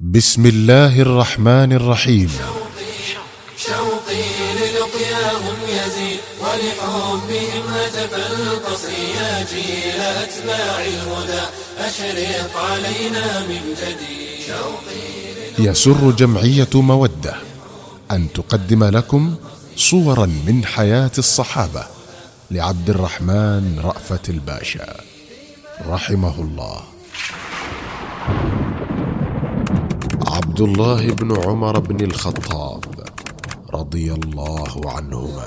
بسم الله الرحمن الرحيم. شوقي للقياهم يزيد ولحبهم هتف القصي يا جيل أتباع الهدى أشرق علينا من جديد شوقي يسر جمعية مودة أن تقدم لكم صورا من حياة الصحابة لعبد الرحمن رأفت الباشا. رحمه الله. عبد الله بن عمر بن الخطاب رضي الله عنهما.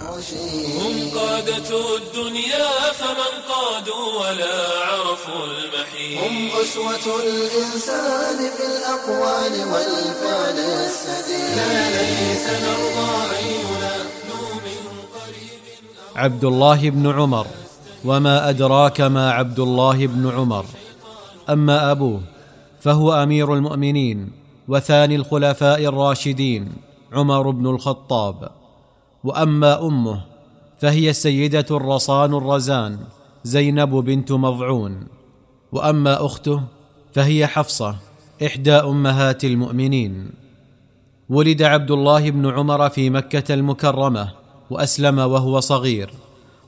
هم قادة الدنيا فمن قادوا ولا عرفوا المحيط. هم أسوة الإنسان في الأقوال والفعل السديد. لا ليس نرضى أن ينادوا من قريب. عبد الله بن عمر وما أدراك ما عبد الله بن عمر. أما أبوه فهو أمير المؤمنين. وثاني الخلفاء الراشدين عمر بن الخطاب. وأما أمه فهي السيدة الرصان الرزان زينب بنت مضعون. وأما أخته فهي حفصة إحدى أمهات المؤمنين. ولد عبد الله بن عمر في مكة المكرمة وأسلم وهو صغير.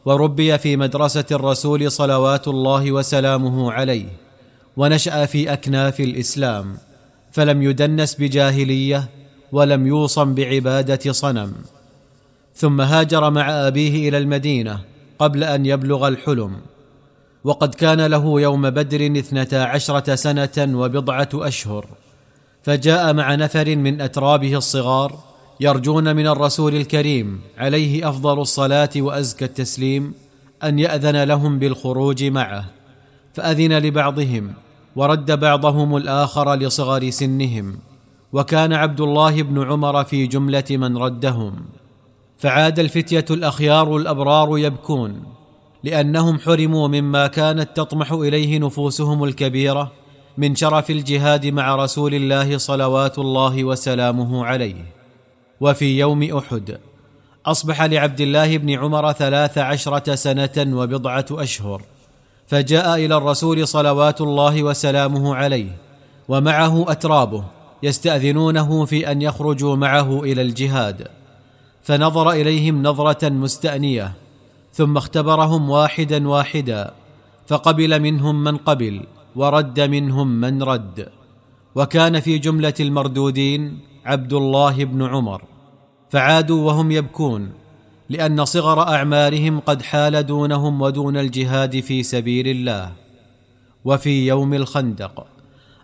وربي في مدرسة الرسول صلوات الله وسلامه عليه. ونشأ في أكناف الإسلام. فلم يدنس بجاهلية ولم يوصم بعبادة صنم. ثم هاجر مع أبيه إلى المدينة قبل أن يبلغ الحلم. وقد كان له يوم بدر اثنتا عشرة سنة وبضعة أشهر. فجاء مع نفر من أترابه الصغار يرجون من الرسول الكريم عليه أفضل الصلاة وأزكى التسليم أن يأذن لهم بالخروج معه. فأذن لبعضهم ورد بعضهم الآخر لصغر سنهم وكان عبد الله بن عمر في جملة من ردهم. فعاد الفتية الأخيار الأبرار يبكون لأنهم حرموا مما كانت تطمح إليه نفوسهم الكبيرة من شرف الجهاد مع رسول الله صلوات الله وسلامه عليه. وفي يوم أحد أصبح لعبد الله بن عمر ثلاث عشرة سنة وبضعة أشهر. فجاء إلى الرسول صلوات الله وسلامه عليه ومعه أترابه يستأذنونه في أن يخرجوا معه إلى الجهاد. فنظر إليهم نظرة مستأنية ثم اختبرهم واحدا واحدا فقبل منهم من قبل ورد منهم من رد. وكان في جملة المردودين عبد الله بن عمر فعادوا وهم يبكون. لأن صغر اعمارهم قد حال دونهم ودون الجهاد في سبيل الله. وفي يوم الخندق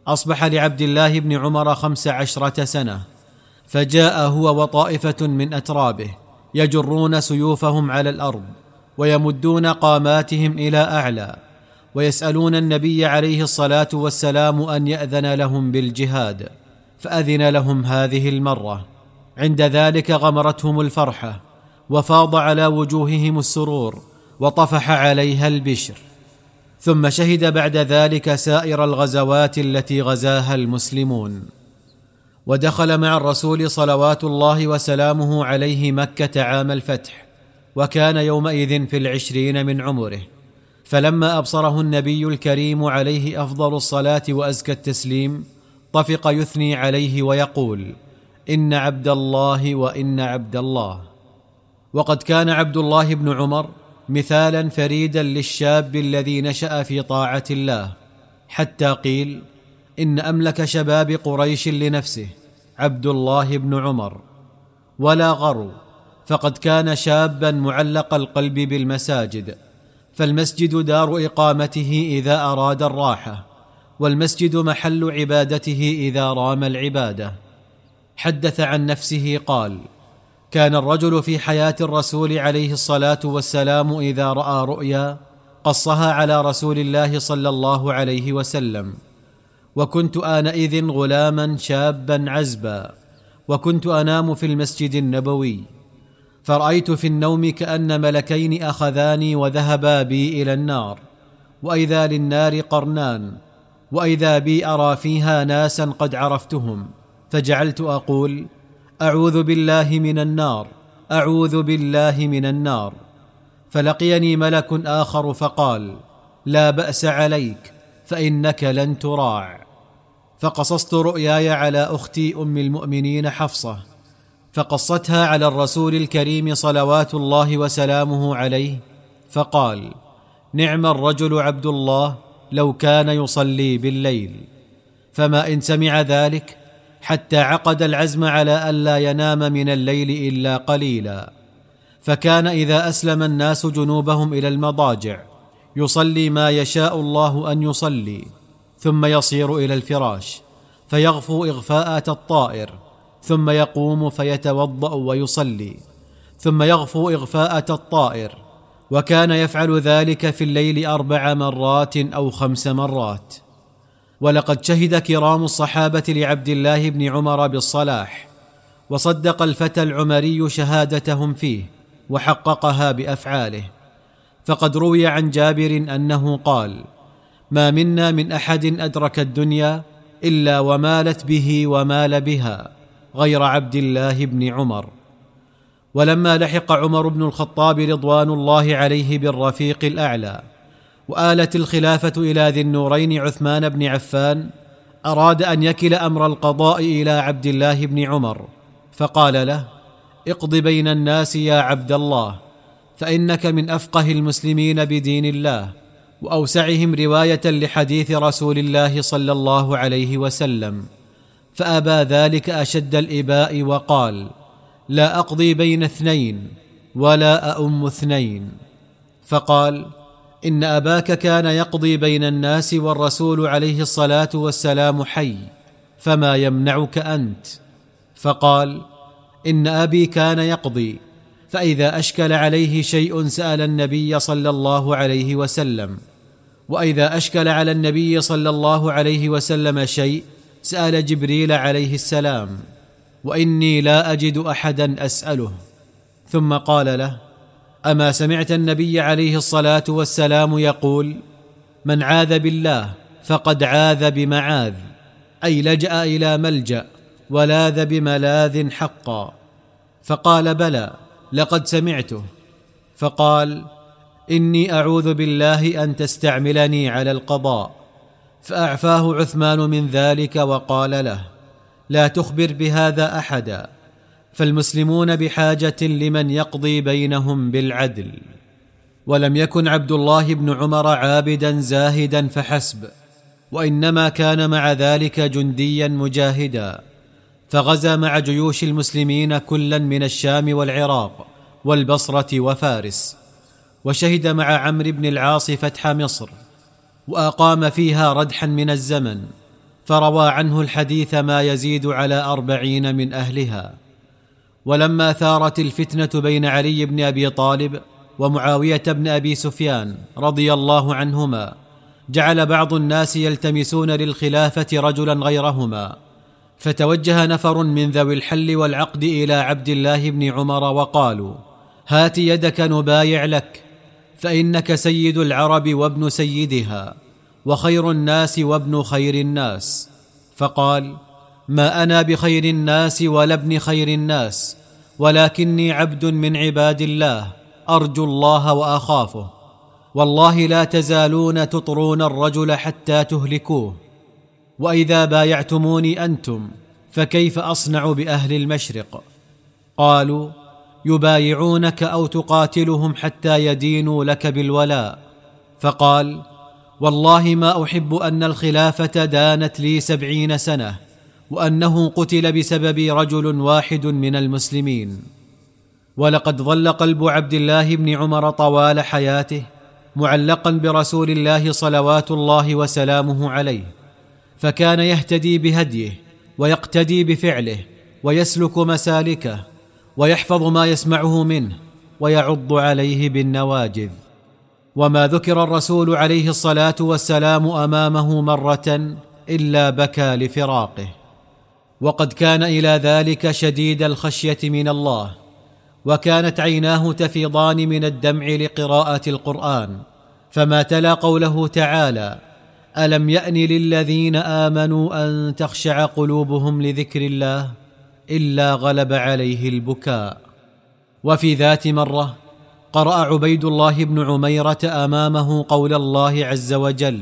أصبح لعبد الله بن عمر خمس عشرة سنة فجاء هو وطائفة من أترابه يجرون سيوفهم على الأرض ويمدون قاماتهم إلى أعلى ويسألون النبي عليه الصلاة والسلام أن يأذن لهم بالجهاد فأذن لهم هذه المرة. عند ذلك غمرتهم الفرحة وفاض على وجوههم السرور وطفح عليها البشر. ثم شهد بعد ذلك سائر الغزوات التي غزاها المسلمون. ودخل مع الرسول صلوات الله وسلامه عليه مكة عام الفتح وكان يومئذ في العشرين من عمره. فلما أبصره النبي الكريم عليه أفضل الصلاة وأزكى التسليم طفق يثني عليه ويقول إن عبد الله وإن عبد الله. وقد كان عبد الله بن عمر مثالا فريدا للشاب الذي نشأ في طاعة الله حتى قيل إن أملك شباب قريش لنفسه عبد الله بن عمر. ولا غرو فقد كان شابا معلق القلب بالمساجد فالمسجد دار إقامته إذا أراد الراحة والمسجد محل عبادته إذا رام العبادة. حدث عن نفسه قال كان الرجل في حياة الرسول عليه الصلاة والسلام إذا رأى رؤيا قصها على رسول الله صلى الله عليه وسلم. وكنت آنئذ غلاما شابا عزبا وكنت أنام في المسجد النبوي. فرأيت في النوم كأن ملكين أخذاني وذهبا بي إلى النار. وإذا للنار قرنان وإذا بي أرى فيها ناسا قد عرفتهم. فجعلت أقول أعوذ بالله من النار أعوذ بالله من النار. فلقيني ملك آخر فقال لا بأس عليك فإنك لن تراع. فقصصت رؤياي على أختي أم المؤمنين حفصة فقصتها على الرسول الكريم صلوات الله وسلامه عليه فقال نعم الرجل عبد الله لو كان يصلي بالليل. فما إن سمع ذلك حتى عقد العزم على الا ينام من الليل إلا قليلا. فكان إذا أسلم الناس جنوبهم إلى المضاجع يصلي ما يشاء الله أن يصلي ثم يصير إلى الفراش فيغفو اغفاءه الطائر ثم يقوم فيتوضأ ويصلي ثم يغفو اغفاءه الطائر وكان يفعل ذلك في الليل أربع مرات أو خمس مرات. ولقد شهد كرام الصحابة لعبد الله بن عمر بالصلاح وصدق الفتى العمري شهادتهم فيه وحققها بأفعاله. فقد روي عن جابر أنه قال ما منا من أحد أدرك الدنيا إلا ومالت به ومال بها غير عبد الله بن عمر ولما لحق عمر بن الخطاب رضوان الله عليه بالرفيق الأعلى وآلت الخلافة إلى ذي النورين عثمان بن عفان أراد أن يكل أمر القضاء إلى عبد الله بن عمر فقال له اقض بين الناس يا عبد الله فإنك من أفقه المسلمين بدين الله وأوسعهم رواية لحديث رسول الله صلى الله عليه وسلم فأبى ذلك أشد الإباء وقال لا أقضي بين اثنين ولا أؤم اثنين فقال إن أباك كان يقضي بين الناس والرسول عليه الصلاة والسلام حي فما يمنعك أنت؟ فقال إن أبي كان يقضي فإذا أشكل عليه شيء سأل النبي صلى الله عليه وسلم وإذا أشكل على النبي صلى الله عليه وسلم شيء سأل جبريل عليه السلام وإني لا أجد أحدا أسأله. ثم قال له أما سمعت النبي عليه الصلاة والسلام يقول من عاذ بالله فقد عاذ بمعاذ أي لجأ إلى ملجأ ولاذ بملاذ حقا. فقال بلى لقد سمعته. فقال إني أعوذ بالله أن تستعملني على القضاء. فأعفاه عثمان من ذلك وقال له لا تخبر بهذا أحدا. فالمسلمون بحاجة لمن يقضي بينهم بالعدل. ولم يكن عبد الله بن عمر عابدا زاهدا فحسب وإنما كان مع ذلك جنديا مجاهدا. فغزا مع جيوش المسلمين كلا من الشام والعراق والبصرة وفارس. وشهد مع عمرو بن العاص فتح مصر وأقام فيها ردحا من الزمن فروى عنه الحديث ما يزيد على أربعين من أهلها. ولما ثارت الفتنة بين علي بن أبي طالب ومعاوية بن أبي سفيان رضي الله عنهما جعل بعض الناس يلتمسون للخلافة رجلا غيرهما فتوجه نفر من ذوي الحل والعقد إلى عبد الله بن عمر وقالوا هات يدك نبايع لك فإنك سيد العرب وابن سيدها وخير الناس وابن خير الناس. فقال ما أنا بخير الناس ولا ابن خير الناس ولكني عبد من عباد الله أرجو الله وأخافه. والله لا تزالون تطرون الرجل حتى تهلكوه. وإذا بايعتموني أنتم فكيف أصنع بأهل المشرق؟ قالوا يبايعونك أو تقاتلهم حتى يدينوا لك بالولاء. فقال والله ما أحب أن الخلافة دانت لي سبعين سنة. وأنه قتل بسبب رجل واحد من المسلمين. ولقد ظل قلب عبد الله بن عمر طوال حياته معلقا برسول الله صلوات الله وسلامه عليه فكان يهتدي بهديه ويقتدي بفعله ويسلك مسالكه ويحفظ ما يسمعه منه ويعض عليه بالنواجذ. وما ذكر الرسول عليه الصلاة والسلام أمامه مرة إلا بكى لفراقه. وقد كان إلى ذلك شديد الخشية من الله وكانت عيناه تفيضان من الدمع لقراءة القرآن فما تلا قوله تعالى ألم يأن للذين آمنوا أن تخشع قلوبهم لذكر الله إلا غلب عليه البكاء؟ وفي ذات مرة قرأ عبيد الله بن عميرة أمامه قول الله عز وجل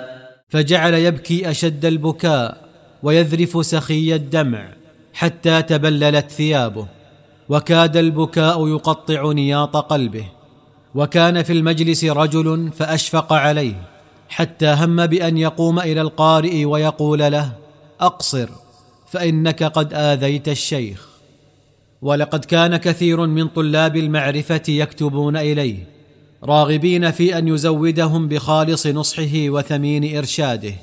فجعل يبكي أشد البكاء ويذرف سخي الدمع حتى تبللت ثيابه وكاد البكاء يقطع نياط قلبه. وكان في المجلس رجل فأشفق عليه حتى هم بأن يقوم إلى القارئ ويقول له أقصر فإنك قد آذيت الشيخ. ولقد كان كثير من طلاب المعرفة يكتبون إليه راغبين في أن يزودهم بخالص نصحه وثمين إرشاده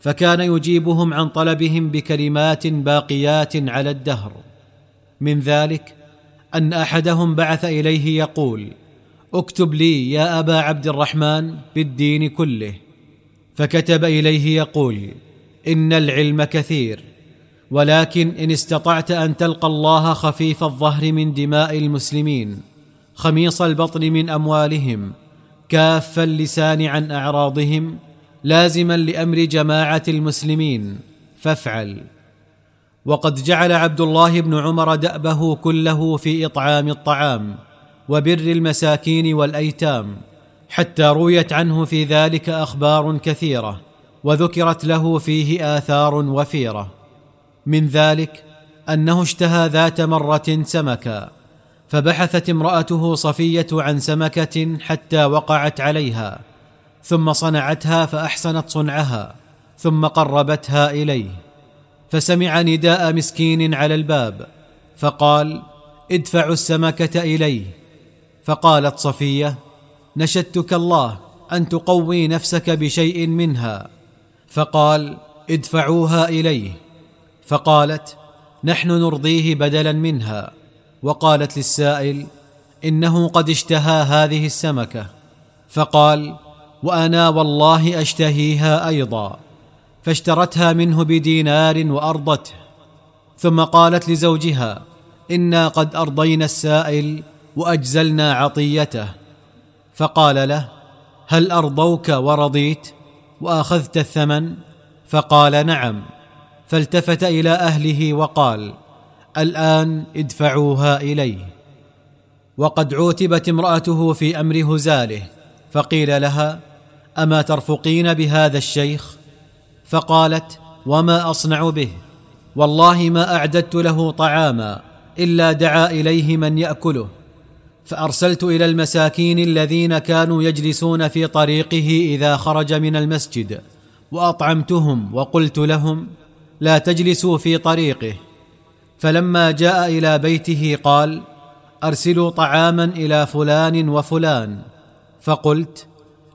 فكان يجيبهم عن طلبهم بكلمات باقيات على الدهر. من ذلك أن أحدهم بعث إليه يقول اكتب لي يا أبا عبد الرحمن بالدين كله. فكتب إليه يقول إن العلم كثير ولكن إن استطعت أن تلقى الله خفيف الظهر من دماء المسلمين. خميص البطن من أموالهم كاف اللسان عن أعراضهم لازما لأمر جماعة المسلمين. فافعل. وقد جعل عبد الله بن عمر دأبه كله في إطعام الطعام وبر المساكين والأيتام حتى رويت عنه في ذلك أخبار كثيرة وذكرت له فيه آثار وفيرة. من ذلك أنه اشتهى ذات مرة سمكا. فبحثت امرأته صفية عن سمكة حتى وقعت عليها ثم صنعتها فأحسنت صنعها ثم قربتها إليه. فسمع نداء مسكين على الباب فقال ادفعوا السمكة إليه. فقالت صفية نشدتك الله أن تقوي نفسك بشيء منها. فقال ادفعوها إليه. فقالت نحن نرضيه بدلا منها. وقالت للسائل إنه قد اشتهى هذه السمكة. فقال وأنا والله أشتهيها أيضا. فاشترتها منه بدينار وأرضته. ثم قالت لزوجها إنا قد أرضينا السائل وأجزلنا عطيته. فقال له هل أرضوك ورضيت وأخذت الثمن؟ فقال نعم. فالتفت إلى أهله وقال الآن ادفعوها إليه. وقد عوتبت امرأته في أمر هزاله فقيل لها أما ترفقين بهذا الشيخ؟ فقالت وما أصنع به والله ما أعددت له طعاما إلا دعا إليه من يأكله. فأرسلت إلى المساكين الذين كانوا يجلسون في طريقه إذا خرج من المسجد وأطعمتهم وقلت لهم لا تجلسوا في طريقه. فلما جاء إلى بيته قال أرسلوا طعاما إلى فلان وفلان. فقلت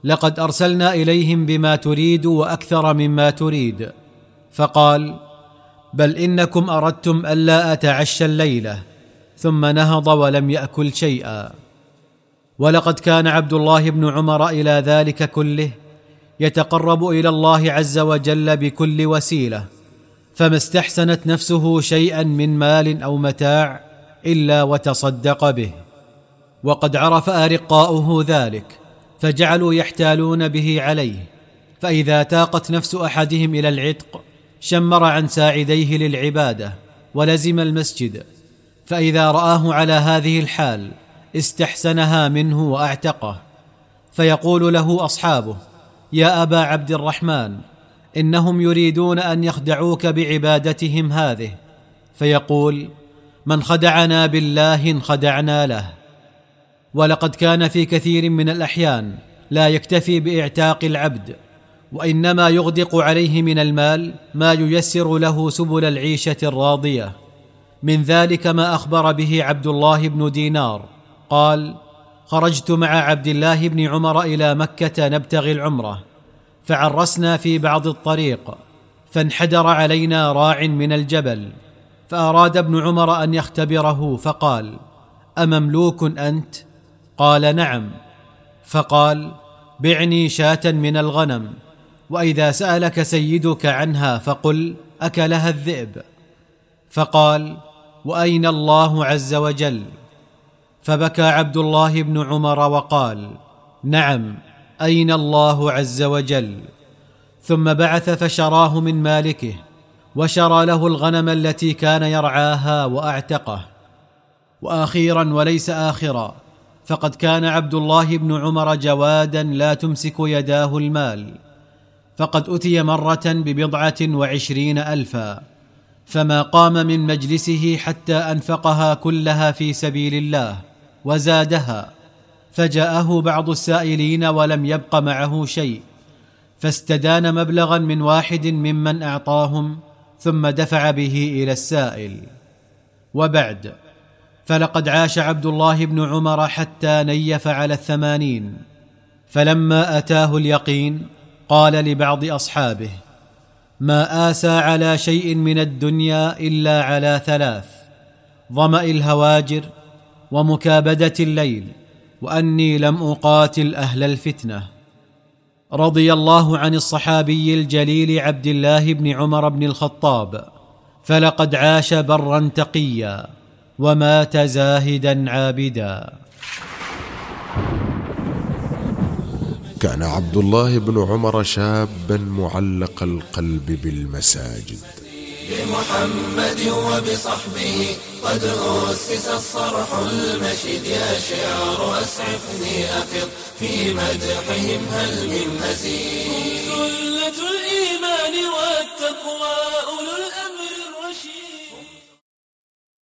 لقد أرسلنا إليهم بما تريد وأكثر مما تريد. فقال بل إنكم أردتم ألا اتعشى الليلة. ثم نهض ولم يأكل شيئا. ولقد كان عبد الله بن عمر إلى ذلك كله يتقرب إلى الله عز وجل بكل وسيلة. فما استحسنت نفسه شيئا من مال أو متاع إلا وتصدق به وقد عرف أرقاؤه ذلك فجعلوا يحتالون به عليه فإذا تاقت نفس أحدهم إلى العتق شمر عن ساعديه للعبادة ولزم المسجد فإذا رآه على هذه الحال استحسنها منه وأعتقه فيقول له أصحابه يا أبا عبد الرحمن إنهم يريدون أن يخدعوك بعبادتهم هذه. فيقول من خدعنا بالله انخدعنا له. ولقد كان في كثير من الأحيان لا يكتفي بإعتاق العبد وإنما يغدق عليه من المال ما ييسر له سبل العيشة الراضية. من ذلك ما أخبر به عبد الله بن دينار. قال خرجت مع عبد الله بن عمر إلى مكة نبتغي العمرة. فعرسنا في بعض الطريق فانحدر علينا راع من الجبل فأراد ابن عمر أن يختبره فقال أمملوك أنت؟ قال نعم. فقال بعني شاة من الغنم وإذا سألك سيدك عنها فقل أكلها الذئب. فقال وأين الله عز وجل؟ فبكى عبد الله بن عمر وقال نعم. أين الله عز وجل؟ ثم بعث فشراه من مالكه وشرى له الغنم التي كان يرعاها وأعتقه. وأخيرا وليس اخرا فقد كان عبد الله بن عمر جوادا لا تمسك يداه المال. فقد أتي مرة ببضعة وعشرين الفا فما قام من مجلسه حتى أنفقها كلها في سبيل الله وزادها. فجاءه بعض السائلين ولم يبق معه شيء فاستدان مبلغا من واحد ممن أعطاهم ثم دفع به إلى السائل. وبعد فلقد عاش عبد الله بن عمر حتى نيف على الثمانين. فلما أتاه اليقين قال لبعض أصحابه ما آسى على شيء من الدنيا إلا على ثلاث ظمأ الهواجر ومكابدة الليل. وأني لم أقاتل أهل الفتنة. رضي الله عن الصحابي الجليل عبد الله بن عمر بن الخطاب فلقد عاش برا تقيا ومات زاهدا عابدا. كان عبد الله بن عمر شابا معلق القلب بالمساجد. بمحمد وبصحبه قد أسس الصرح المشيد. يا شعر أسعفني أفض في مدحهم هل من مزيد؟ سلة الإيمان والتقوى أولو الأمر الرشيد.